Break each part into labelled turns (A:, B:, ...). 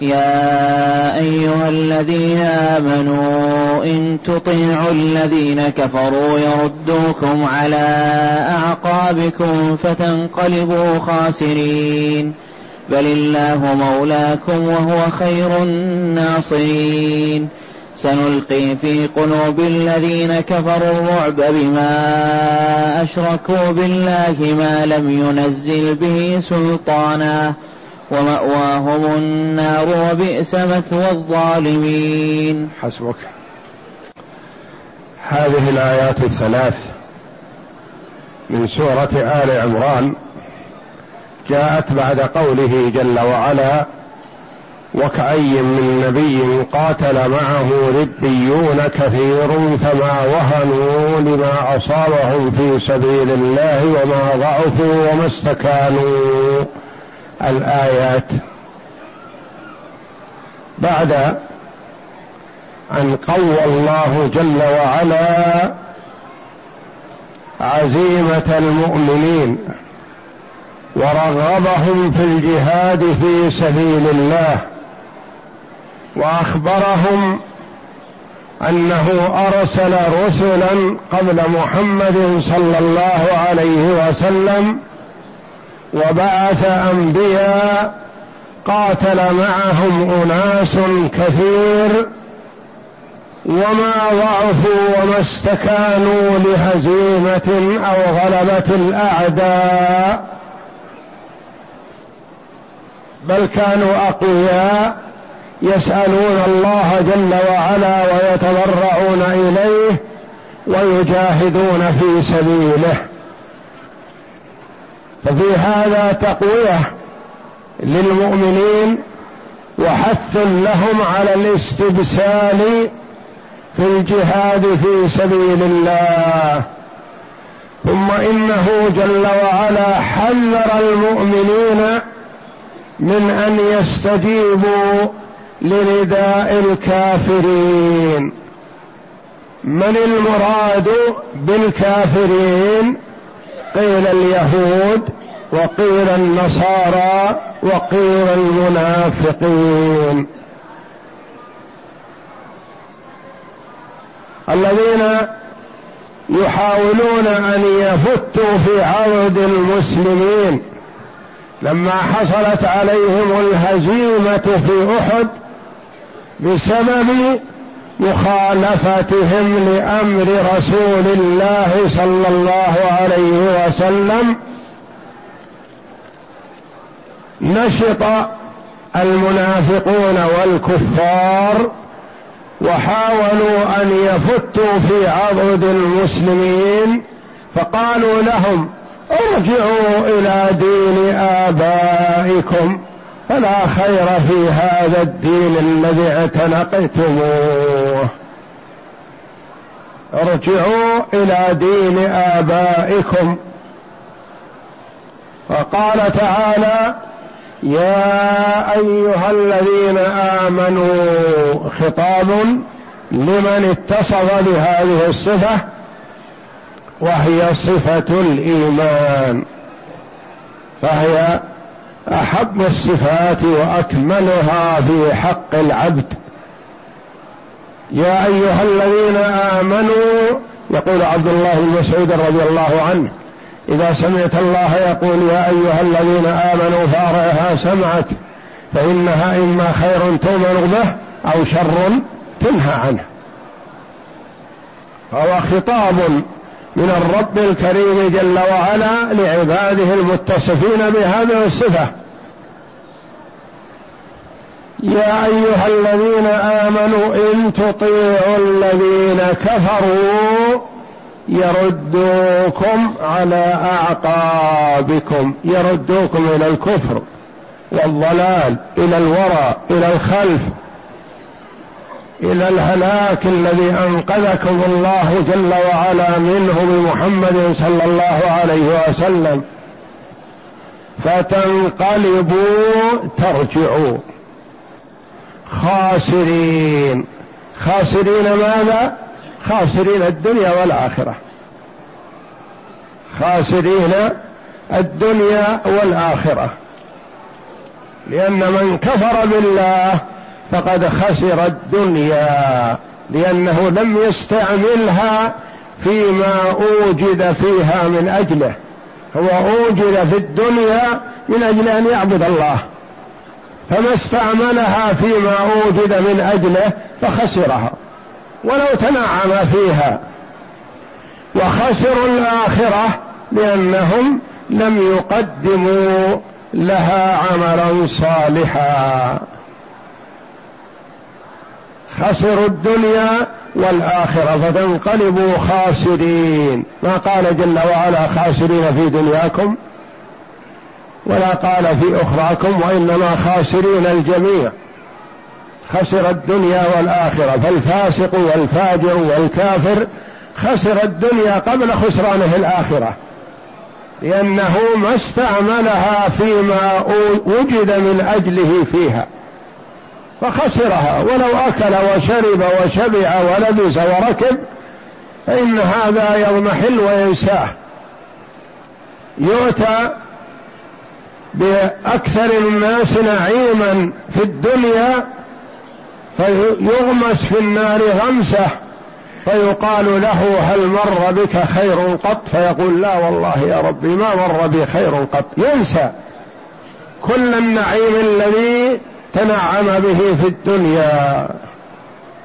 A: يا أيها الذين آمنوا إن تطيعوا الذين كفروا يردوكم على أعقابكم فتنقلبوا خاسرين. بل الله مولاكم وهو خير الناصرين. سنلقي في قلوب الذين كفروا الرعب بما أشركوا بالله ما لم ينزل به سلطانا. ومأواهم النار وبئس مثوى الظالمين.
B: حسبك. هذه الآيات الثلاث من سورة آل عمران جاءت بعد قوله جل وعلا وكأي من نبي قاتل معه ربيون كثير فما وهنوا لما أصابهم في سبيل الله وما ضعفوا وما استكانوا. الآيات بعد أن قوى الله جل وعلا عزيمة المؤمنين ورغبهم في الجهاد في سبيل الله وأخبرهم أنه أرسل رسلا قبل محمد صلى الله عليه وسلم وبعث أنبياء قاتل معهم أناس كثير وما ضعفوا وما استكانوا لهزيمة أو غلبة الأعداء بل كانوا أقوياء يسألون الله جل وعلا ويتضرعون إليه ويجاهدون في سبيله. ففي هذا تقوية للمؤمنين وحث لهم على الاستبسال في الجهاد في سبيل الله. ثم إنه جل وعلا حذر المؤمنين من أن يستجيبوا لنداء الكافرين. من المراد بالكافرين؟ قيل اليهود وقيل النصارى وقيل المنافقين. الذين يحاولون أن يفتوا في عرض المسلمين. لما حصلت عليهم الهزيمة في أحد بسبب مخالفتهم لأمر رسول الله صلى الله عليه وسلم نشط المنافقون والكفار وحاولوا أن يفتوا في عضد المسلمين فقالوا لهم ارجعوا إلى دين آبائكم فلا خير في هذا الدين الذي اعتنقتموه. ارجعوا إلى دين آبائكم. وقال تعالى يا أيها الذين آمنوا خطاب لمن اتصف بهذه الصفة وهي صفة الإيمان فهي أحب الصفات وأكملها في حق العبد. يا أيها الذين آمنوا يقول عبد الله بن مسعود رضي الله عنه إذا سمعت الله يقول يا أيها الذين آمنوا فارعها سمعك فإنها إما خير تؤمن به أو شر تنهى عنه. فهو خطاب من الرب الكريم جل وعلا لعباده المتصفين بهذه الصفة. يا أيها الذين آمنوا إن تطيعوا الذين كفروا يردوكم على أعقابكم يردوكم إلى الكفر والضلال إلى الورى إلى الخلف إلى الهلاك الذي أنقذكم الله جل وعلا منه بمحمد صلى الله عليه وسلم. فتنقلبوا ترجعوا. خاسرين. خاسرين ماذا؟ خاسرين الدنيا والآخرة. خاسرين الدنيا والآخرة. لأن من كفر بالله فقد خسر الدنيا لأنه لم يستعملها فيما أوجد فيها من أجله. هو أوجد في الدنيا من أجل أن يعبد الله. فما استعملها فيما أوجد من أجله فخسرها ولو تنعم فيها. وخسروا الآخرة لانهم لم يقدموا لها عملا صالحا. خسروا الدنيا والآخرة فتنقلبوا خاسرين. ما قال جل وعلا خاسرين في دنياكم ولا قال في أخراكم وإنما خاسرين الجميع. خسر الدنيا والآخرة فالفاسق والفاجر والكافر خسر الدنيا قبل خسرانه الآخرة. لأنه ما استعملها فيما وجد من أجله فيها. فخسرها ولو أكل وشرب وشبع ولبس وركب فإن هذا يضمحل وينساه. يؤتى بأكثر الناس نعيما في الدنيا فيغمس في النار غمسة فيقال له هل مر بك خير قط؟ فيقول لا والله يا ربي ما مر بي خير قط. ينسى كل النعيم الذي تنعم به في الدنيا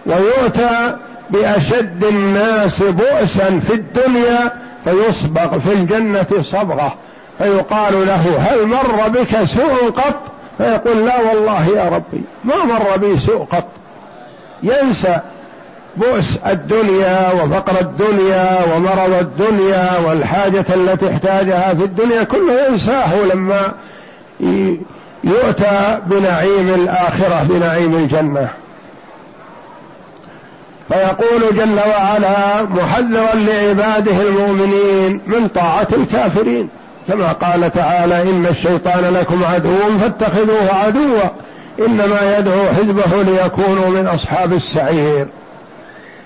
B: ويؤتى بأشد الناس بؤسا في الدنيا فيصبغ في الجنة صبغة. فيقال له هل مر بك سوء قط؟ فيقول لا والله يا ربي ما مر بي سوء قط. ينسى بؤس الدنيا وفقر الدنيا ومرض الدنيا والحاجة التي احتاجها في الدنيا كله ينساه لما يؤتى بنعيم الآخرة بنعيم الجنة. فيقول جل وعلا محذرا لعباده المؤمنين من طاعة الكافرين. كما قال تعالى إن الشيطان لكم عدو فاتخذوه عدوا إنما يدعو حزبه ليكونوا من أصحاب السعير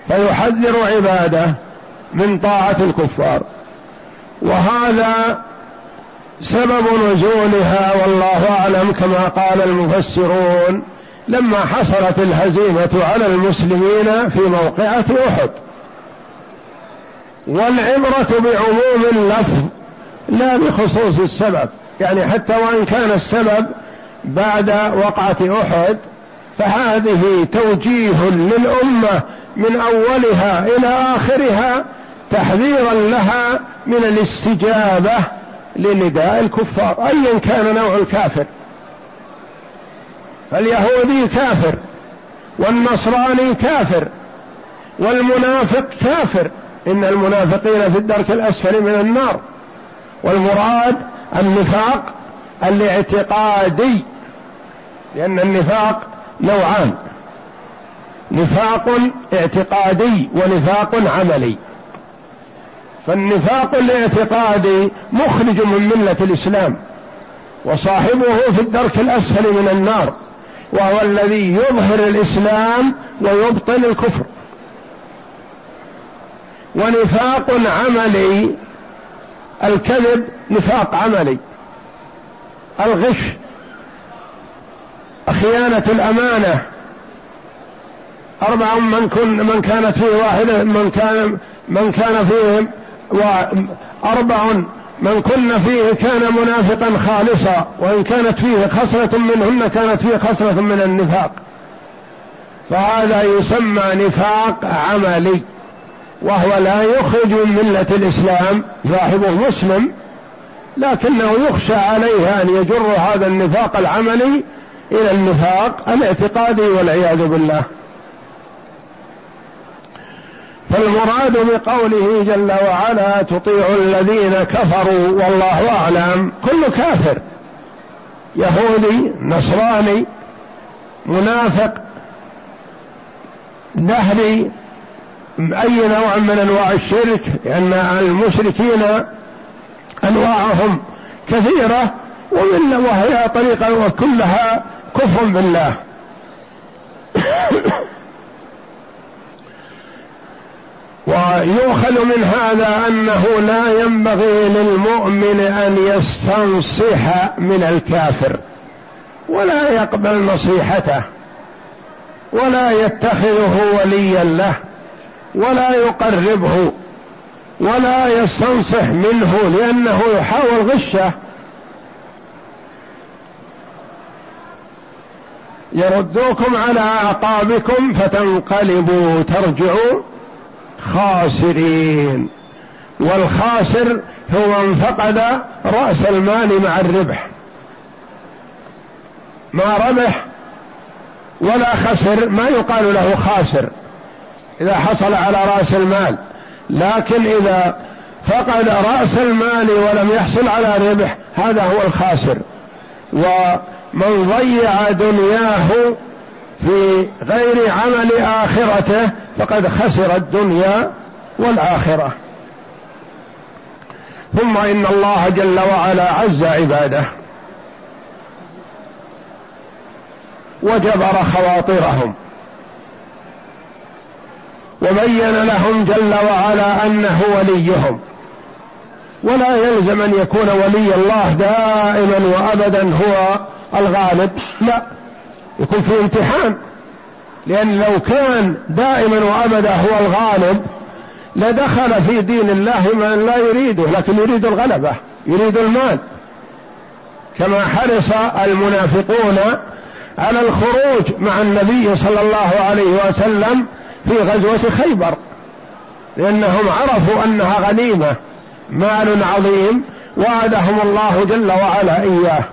B: فيحذر عباده من طاعة الكفار. وهذا سبب نزولها والله أعلم كما قال المفسرون لما حصلت الهزيمة على المسلمين في موقعة أحد. والعبرة بعموم اللفظ لا بخصوص السبب يعني حتى وإن كان السبب بعد وقعة أحد فهذه توجيه للأمة من أولها إلى آخرها تحذيرا لها من الاستجابة لنداء الكفار ايا كان نوع الكافر. فاليهودي كافر والنصراني كافر والمنافق كافر. إن المنافقين في الدرك الأسفل من النار. والمراد النفاق الاعتقادي. لأن النفاق نوعان. نفاق اعتقادي ونفاق عملي. فالنفاق الاعتقادي مخرج من ملة الإسلام وصاحبه في الدرك الأسفل من النار وهو الذي يظهر الإسلام ويبطن الكفر. ونفاق عملي الكذب نفاق عملي. الغش خيانة الأمانة. أربع من كن من كانت فيه واحدة من كان من كان فيهم وأربع من كن فيه كان منافقا خالصا وإن كانت فيه خصلة منهن كانت فيه خصلة من النفاق. فهذا يسمى نفاق عملي وهو لا يخرج من ملة الإسلام صاحبه مسلم لكنه يخشى عليه أن يجر هذا النفاق العملي إلى النفاق الاعتقادي والعياذ بالله. فالمراد بقوله جل وعلا تطيع الذين كفروا والله أعلم. كل كافر يهودي نصراني منافق نهل أي نوع من أنواع الشرك لأن المشركين أنواعهم كثيرة. ومن وهي طريقة وكلها كفر بالله. ويؤخذ من هذا أنه لا ينبغي للمؤمن أن يستنصح من الكافر ولا يقبل نصيحته ولا يتخذه وليا له ولا يقربه ولا يستنصح منه لأنه يحاول غشه. يردوكم على أعقابكم فتنقلبوا ترجعوا خاسرين. والخاسر هو من فقد رأس المال مع الربح. ما ربح ولا خسر ما يقال له خاسر إذا حصل على رأس المال. لكن إذا فقد رأس المال ولم يحصل على ربح هذا هو الخاسر. ومن ضيع دنياه في غير عمل آخرته فقد خسر الدنيا والآخرة. ثم إن الله جل وعلا عز عباده وجبر خواطرهم وبين لهم جل وعلا أنه وليهم. ولا يلزم أن يكون ولي الله دائما وأبدا هو الغالب لا. يكون في امتحان. لأن لو كان دائما وابدا هو الغالب لدخل في دين الله من لا يريده لكن يريد الغلبة يريد المال. كما حرص المنافقون على الخروج مع النبي صلى الله عليه وسلم في غزوة خيبر لأنهم عرفوا أنها غنيمة مال عظيم وعدهم الله جل وعلا إياه.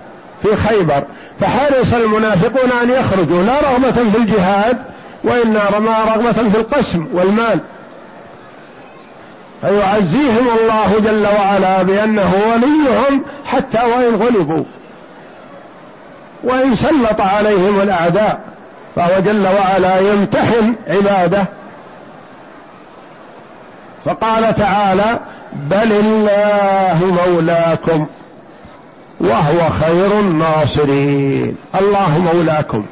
B: في خيبر فحرص المنافقون أن يخرجوا لا رغبة في الجهاد وإنما رغبة في القسم والمال. فيعزيهم الله جل وعلا بأنه وليهم حتى وإن غلبوا. وإن سلط عليهم الأعداء فهو جل وعلا يمتحن عباده. فقال تعالى بل الله مولاكم وهو خير الناصرين. الله مولاكم.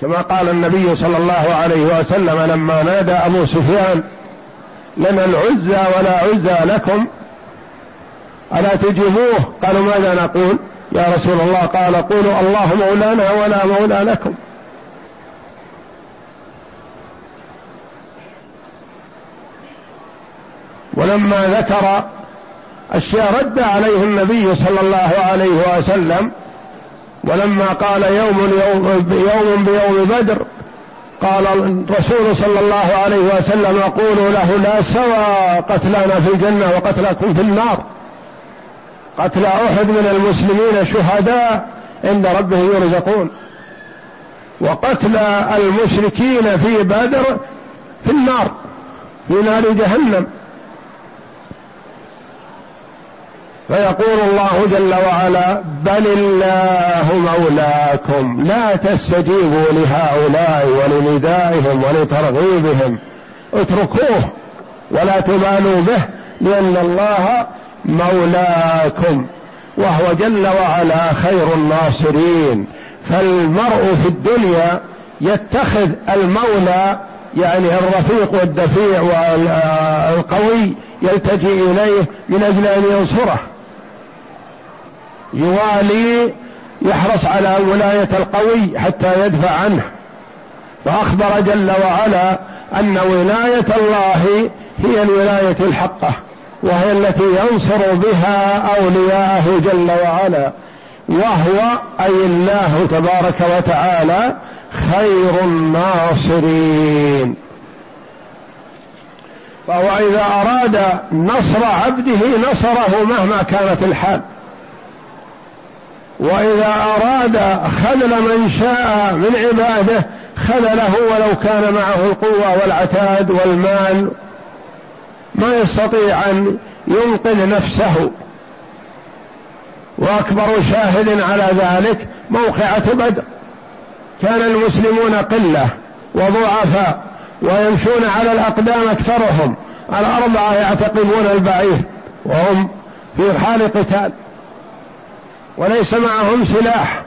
B: كما قال النبي صلى الله عليه وسلم لما نادى أبو سفيان لنا العزى ولا عزى لكم. ألا تجيبوه؟ قالوا ماذا نقول؟ يا رسول الله. قال قولوا الله مولانا ولا مولى لكم. ولما ذكر أشياء رد عليه النبي صلى الله عليه وسلم ولما قال يوم يوم يوم بيوم بدر قال الرسول صلى الله عليه وسلم قولوا له لا سوى قتلانا في الجنة وقتلكم في النار. قتل أحد من المسلمين شهداء عند ربه يرزقون. وقتل المشركين في بدر في النار في نار جهنم. فيقول الله جل وعلا بل الله مولاكم لا تستجيبوا لهؤلاء ولندائهم ولترغيبهم. اتركوه ولا تبالوا به لأن الله مولاكم وهو جل وعلا خير الناصرين. فالمرء في الدنيا يتخذ المولى يعني الرفيق والدفيع والقوي يلتجئ إليه من أجل أن ينصره. يوالي يحرص على ولاية القوي حتى يدفع عنه. وأخبر جل وعلا أن ولاية الله هي الولاية الحقة وهي التي ينصر بها أولياءه جل وعلا وهو أي الله تبارك وتعالى خير الناصرين. فهو إذا أراد نصر عبده نصره مهما كانت الحال. وإذا أراد خذل من شاء من عباده خذله ولو كان معه القوة والعتاد والمال. ما يستطيع أن ينقذ نفسه. وأكبر شاهد على ذلك موقعة بدر. كان المسلمون قلة وضعفاء ويمشون على الأقدام أكثرهم. الأربعة يعتقبون البعير وهم في حال قتال. وليس معهم سلاح.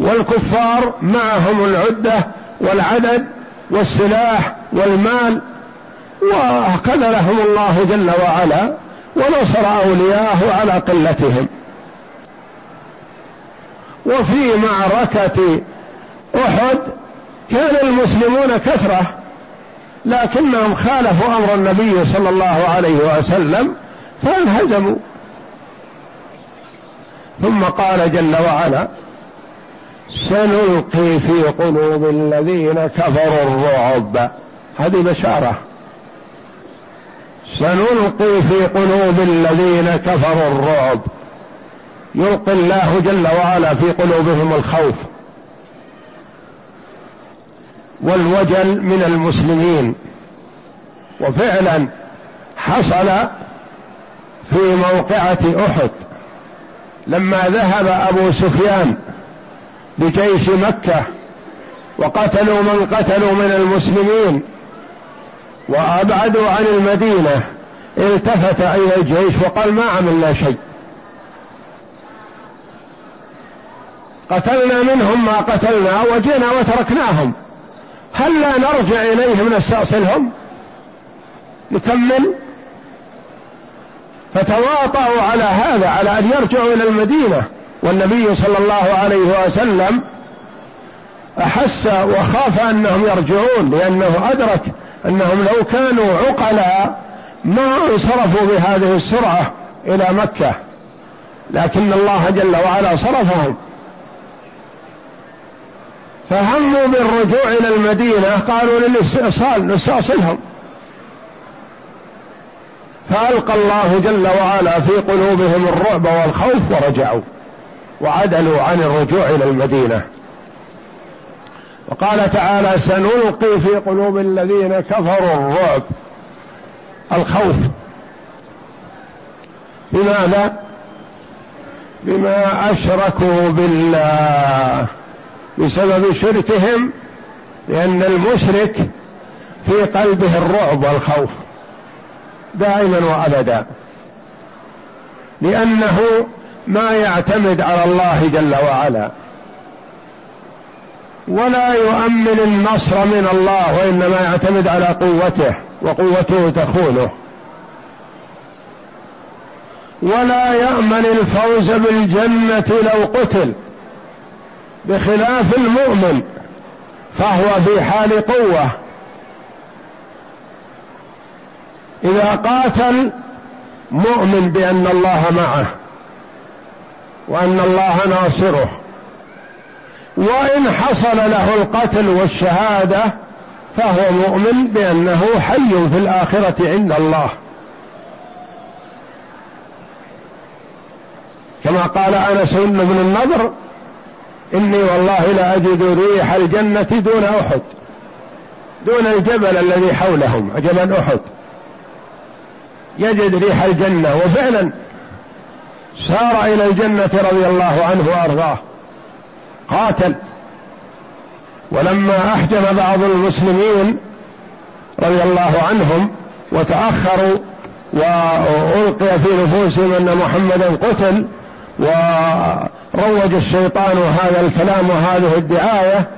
B: والكفار معهم العدة والعدد والسلاح والمال وخذلهم الله جل وعلا ونصر أولياءه على قلتهم. وفي معركة أحد كان المسلمون كثرة لكنهم خالفوا أمر النبي صلى الله عليه وسلم فانهزموا. ثم قال جل وعلا سنلقي في قلوب الذين كفروا الرعب. هذه بشارة. سنلقي في قلوب الذين كفروا الرعب. يلقي الله جل وعلا في قلوبهم الخوف والوجل من المسلمين. وفعلا حصل في موقعة أحد. لما ذهب أبو سفيان بجيش مكة وقتلوا من قتلوا من المسلمين وأبعدوا عن المدينة التفت إلى الجيش وقال ما عملنا شيء. قتلنا منهم ما قتلنا وجينا وتركناهم. هل لا نرجع إليهم نستأصلهم نكمل فتواطؤوا على هذا على أن يرجعوا إلى المدينة. والنبي صلى الله عليه وسلم أحس وخاف أنهم يرجعون لأنه أدرك أنهم لو كانوا عقلاء ما انصرفوا بهذه السرعة إلى مكة. لكن الله جل وعلا صرفهم. فهموا بالرجوع إلى المدينة قالوا للإستئصال نستأصلهم. فألقى الله جل وعلا في قلوبهم الرعب والخوف ورجعوا وعدلوا عن الرجوع إلى المدينة. وقال تعالى سنلقي في قلوب الذين كفروا الرعب الخوف. بماذا؟ بما أشركوا بالله. بسبب شركهم لأن المشرك في قلبه الرعب والخوف. دائما وابدا. لأنه ما يعتمد على الله جل وعلا. ولا يؤمن النصر من الله وإنما يعتمد على قوته وقوته تخونه. ولا يأمن الفوز بالجنة لو قتل بخلاف المؤمن فهو في حال قوة. إذا قاتل مؤمن بأن الله معه وأن الله ناصره. وإن حصل له القتل والشهادة فهو مؤمن بأنه حي في الآخرة عند الله. كما قال أنس بن النضر إني والله لاجد ريح الجنة دون أحد دون الجبل الذي حولهم جبل أحد. يجد ريح الجنة. وفعلا سار إلى الجنة رضي الله عنه وأرضاه. قاتل. ولما أحجم بعض المسلمين رضي الله عنهم وتأخروا وألقي في نفوسهم أن محمدا قتل وروج الشيطان هذا الكلام وهذه الدعاية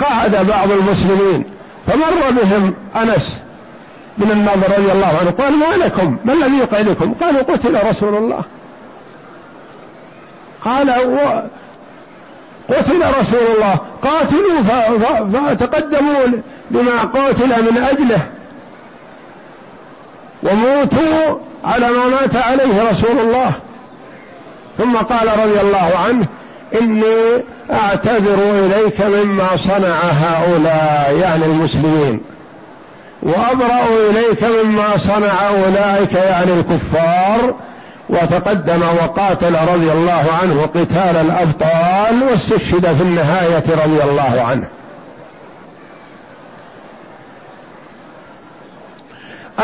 B: قعد بعض المسلمين. فمر بهم أنس بن النضر رضي الله عنه قال ما لكم؟ ما الذي يقعدكم قالوا قتل رسول الله. قال قتل رسول الله. قاتلوا فتقدموا لما قاتل من أجله. وموتوا على ما مات عليه رسول الله. ثم قال رضي الله عنه إني أعتذر إليك مما صنع هؤلاء يعني المسلمين. وأبرأ إليك مما صنع أولئك يعني الكفار وتقدم وقاتل رضي الله عنه قتال الأبطال واستشهد في النهاية رضي الله عنه.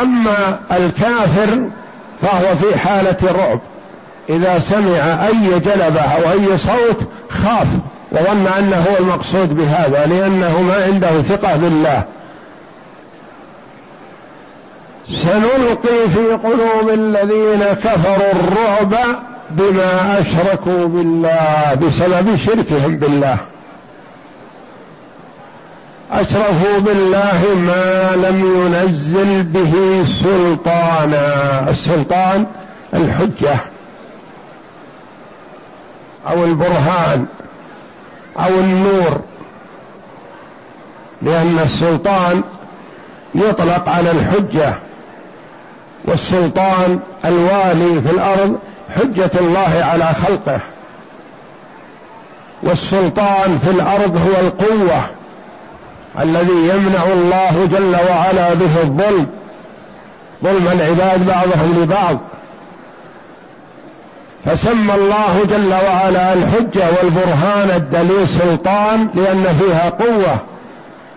B: أما الكافر فهو في حالة رعب إذا سمع أي جلبة أو أي صوت خاف وظن أنه هو المقصود بهذا لأنه ما عنده ثقة بالله. سنلقي في قلوب الذين كفروا الرعب بما أشركوا بالله بسبب شركهم بالله. أشرفوا بالله ما لم ينزل به سلطانا السلطان الحجة أو البرهان أو النور لأن السلطان يطلق على الحجة. والسلطان الوالي في الأرض حجة الله على خلقه. والسلطان في الأرض هو القوة الذي يمنع الله جل وعلا به الظلم. ظلم العباد بعضهم لبعض. فسمى الله جل وعلا الحجة والبرهان الدليل سلطان لأن فيها قوة.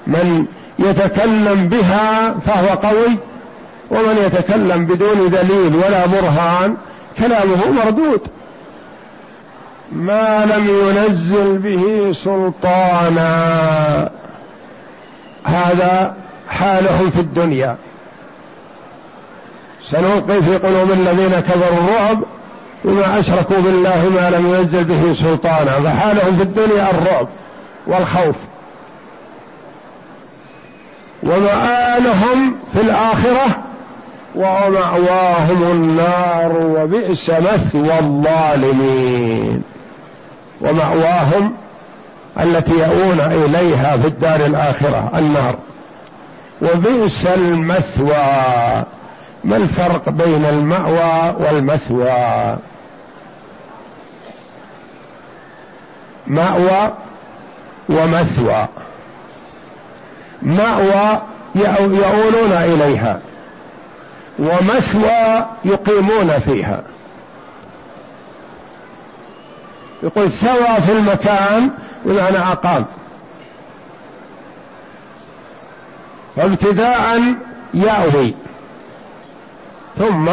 B: من يتكلم بها فهو قوي ومن يتكلم بدون دليل ولا برهان كلامه مردود. ما لم ينزل به سلطانا. هذا حالهم في الدنيا. سنلقي في قلوب الذين كفروا الرعب بما أشركوا بالله ما لم ينزل به سلطانا. فحالهم في الدنيا الرعب والخوف. ومآلهم في الآخرة ومأواهم النار وبئس مثوى الظالمين. ومأواهم التي يؤون إليها في الدار الآخرة النار. وبئس المثوى. ما الفرق بين المأوى والمثوى؟ مأوى ومثوى. مأوى يؤولون إليها. ومثوى يقيمون فيها. يقول ثوى في المكان بمعنى أقام. فابتداء يأوي. ثم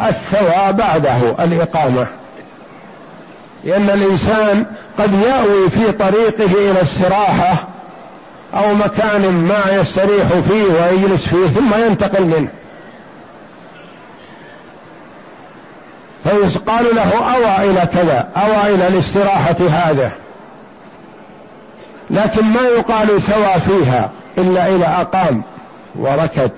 B: الثوى بعده الإقامة. لأن الإنسان قد يأوي في طريقه إلى استراحة أو مكان ما يستريح فيه ويجلس فيه ثم ينتقل منه. فيقال له أوى إلى كذا أوى إلى الاستراحة هذا. لكن ما يقال ثوى فيها إلا إذا أقام وركد.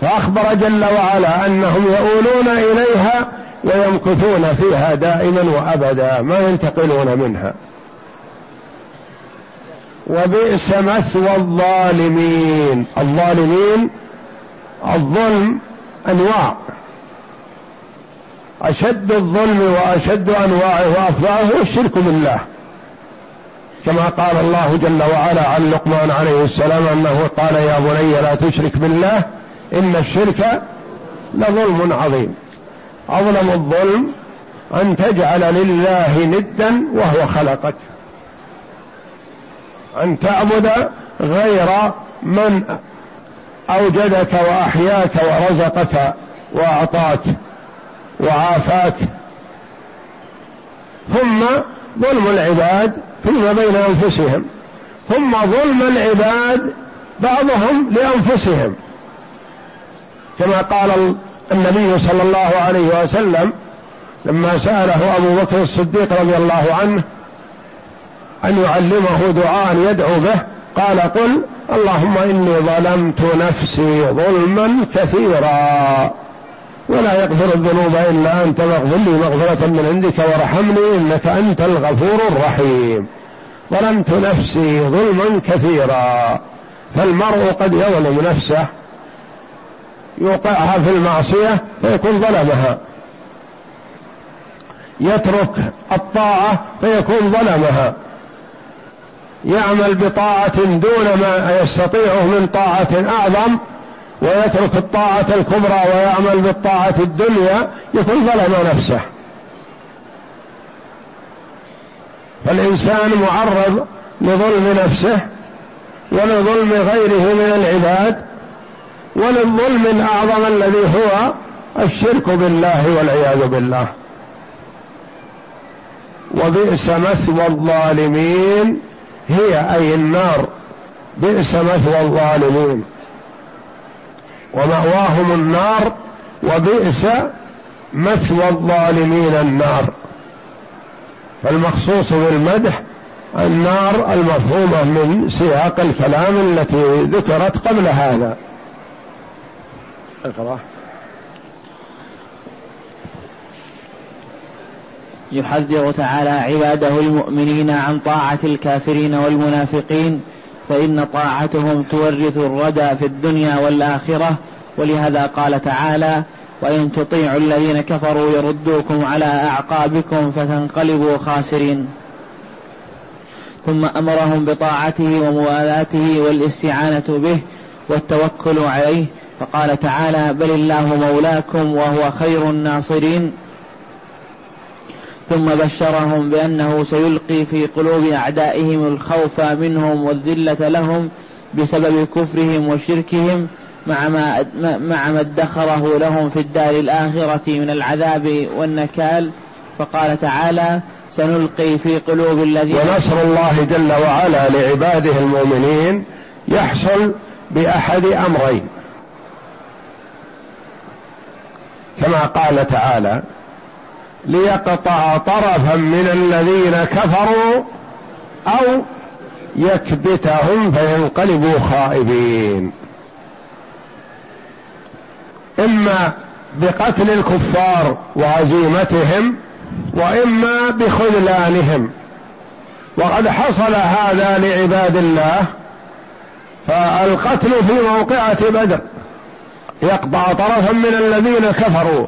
B: فأخبر جل وعلا أنهم يؤولون إليها ويمكثون فيها دائما وأبدا ما ينتقلون منها. وبئس مثوى الظالمين. الظالمين الظلم أنواع. أشد الظلم وأشد أنواعه وافظعه الشرك بالله. كما قال الله جل وعلا عن لقمان عليه السلام أنه قال يا بني لا تشرك بالله إن الشرك لظلم عظيم. أظلم الظلم أن تجعل لله ندا وهو خلقك. أن تعبد غير من أوجدك وأحياك ورزقك وأعطاك. وعافاك. ثم ظلم العباد فيما بين أنفسهم. ثم ظلم العباد بعضهم لأنفسهم. كما قال النبي صلى الله عليه وسلم لما سأله أبو بكر الصديق رضي الله عنه أن يعلمه دعاء يدعو به قال قل اللهم إني ظلمت نفسي ظلما كثيرا. ولا يغفر الذنوب إلا أنت فاغفر لي مغفرة من عندك وارحمني إنك أنت الغفور الرحيم. ظلمت نفسي ظلما كثيرا فالمرء قد يظلم نفسه يوقعها في المعصية فيكون ظلمها. يترك الطاعة فيكون ظلمها. يعمل بطاعة دون ما يستطيعه من طاعة أعظم ويترك الطاعة الكبرى ويعمل بالطاعة الدنيا يكون ظلم نفسه. فالإنسان معرض لظلم نفسه ولظلم غيره من العباد وللظلم الأعظم الذي هو الشرك بالله والعياذ بالله. وبئس مثوى الظالمين هي أي النار. بئس مثوى الظالمين. ومأواهم النار وبئس مثوى الظالمين النار. فالمخصوص بالمدح النار المفهومة من سياق الكلام التي ذكرت قبل هذا. اقرأ.
A: يحذر تعالى عباده المؤمنين عن طاعة الكافرين والمنافقين فإن طاعتهم تورث الردى في الدنيا والآخرة. ولهذا قال تعالى وإن تطيعوا الذين كفروا يردوكم على أعقابكم فتنقلبوا خاسرين. ثم أمرهم بطاعته وموالاته والاستعانة به والتوكل عليه. فقال تعالى بل الله مولاكم وهو خير الناصرين. ثم بشرهم بأنه سيلقي في قلوب أعدائهم الخوف منهم والذلة لهم بسبب كفرهم وشركهم مع ما مع ما ادخره لهم في الدار الآخرة من العذاب والنكال. فقال تعالى سنلقي في قلوب الذين
B: ونصر الله جل وعلا لعباده المؤمنين يحصل بأحد أمرين. كما قال تعالى ليقطع طرفا من الذين كفروا أو يكبتهم فينقلبوا خائبين. إما بقتل الكفار وهزيمتهم وإما بخذلانهم. وقد حصل هذا لعباد الله فالقتل في موقعة بدر. يقطع طرفا من الذين كفروا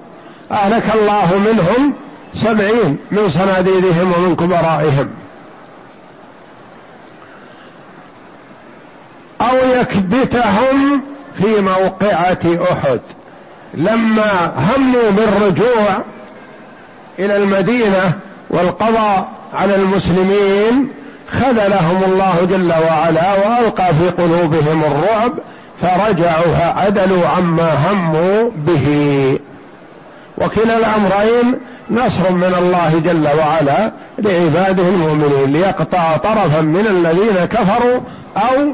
B: أهلك الله منهم سبعين من صناديدهم ومن كبرائهم. أو يكبتهم في موقعة أحد. لما هموا بالرجوع إلى المدينة والقضاء على المسلمين خذلهم الله جل وعلا وألقى في قلوبهم الرعب فرجعوا فعدلوا عما هموا به. وكلا الأمرين نصر من الله جل وعلا لعباده المؤمنين ليقطع طرفا من الذين كفروا أو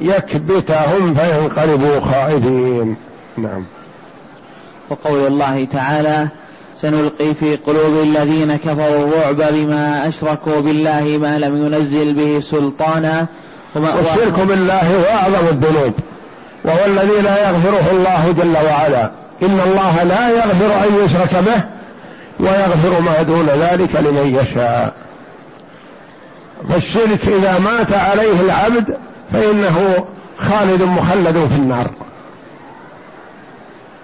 B: يكبتهم فينقلبوا خائفين. نعم.
A: وقول الله تعالى سنلقي في قلوب الذين كفروا الرعب بما أشركوا بالله ما لم ينزل به سلطانا.
B: والشرك بالله هو أعظم الذنوب. وهو الذي لا يغفره الله جل وعلا. إن الله لا يغفر أن يشرك به ويغفر ما دون ذلك لمن يشاء. فالشرك إذا مات عليه العبد فإنه خالد مخلد في النار.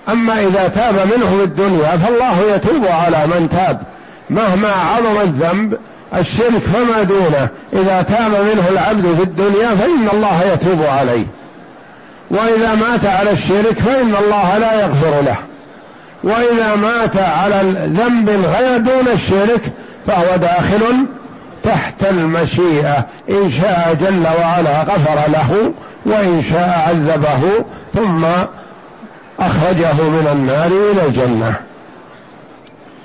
B: أما إذا تاب منه في الدنيا فالله يتوب على من تاب. مهما عظم الذنب الشرك فما دونه. إذا تاب منه العبد في الدنيا فإن الله يتوب عليه. وإذا مات على الشرك فإن الله لا يغفر له. وإذا مات على ذنب غير دون الشرك فهو داخل تحت المشيئة. إن شاء جل وعلا غفر له وإن شاء عذبه ثم أخرجه من النار إلى الجنة.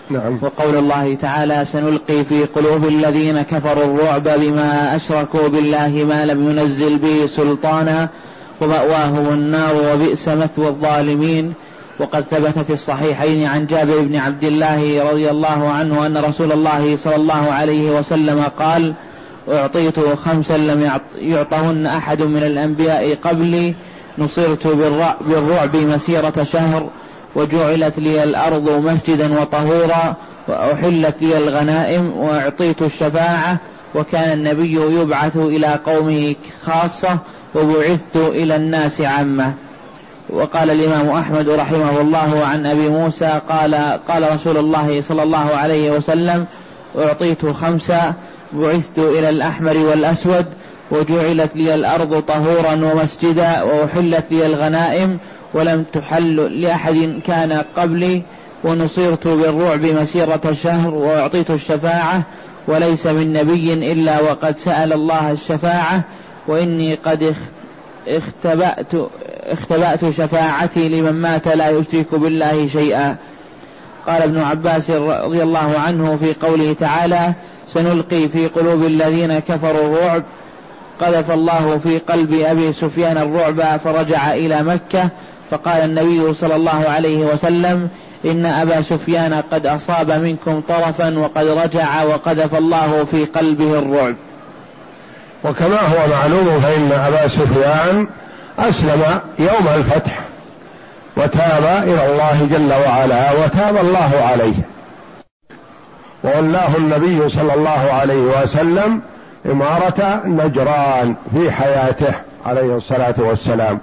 A: نعم. وقول الله تعالى سنلقي في قلوب الذين كفروا الرعب بما أشركوا بالله ما لم ينزل به سلطانا ومأواهم النار وبئس مثوى الظالمين. وقد ثبت في الصحيحين عن جابر بن عبد الله رضي الله عنه أن رسول الله صلى الله عليه وسلم قال أعطيت خمسا لم يعطهن أحد من الأنبياء قبلي. نصرت بالرعب مسيرة شهر. وجعلت لي الأرض مسجدا وطهورا. وأحلت لي الغنائم. وأعطيت الشفاعة. وكان النبي يبعث إلى قومه خاصة. وبعثت إلى الناس عامة. وقال الإمام أحمد رحمه الله عن أبي موسى قال قال رسول الله صلى الله عليه وسلم أعطيت خمسة بعثت إلى الأحمر والأسود وجعلت لي الأرض طهورا ومسجدا وأحلت لي الغنائم ولم تحل لأحد كان قبلي ونصرت بالرعب مسيرة شهر وأعطيت الشفاعة وليس من نبي إلا وقد سأل الله الشفاعة وإني قد اختبأت اختبأت شفاعتي لمن مات لا يشرك بالله شيئا. قال ابن عباس رضي الله عنه في قوله تعالى سنلقي في قلوب الذين كفروا الرعب قذف الله في قلب أبي سفيان الرعب فرجع إلى مكة فقال النبي صلى الله عليه وسلم إن أبا سفيان قد أصاب منكم طرفا وقد رجع وقذف الله في قلبه الرعب.
B: وكما هو معلوم فإن أبا سفيان أسلم يوم الفتح وتاب إلى الله جل وعلا وتاب الله عليه. وولاه النبي صلى الله عليه وسلم إمارة نجران في حياته عليه الصلاة والسلام.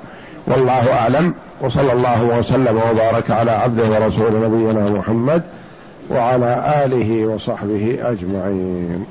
B: والله أعلم. وصلى الله وسلم وبارك على عبده ورسول نبينا محمد وعلى آله وصحبه أجمعين.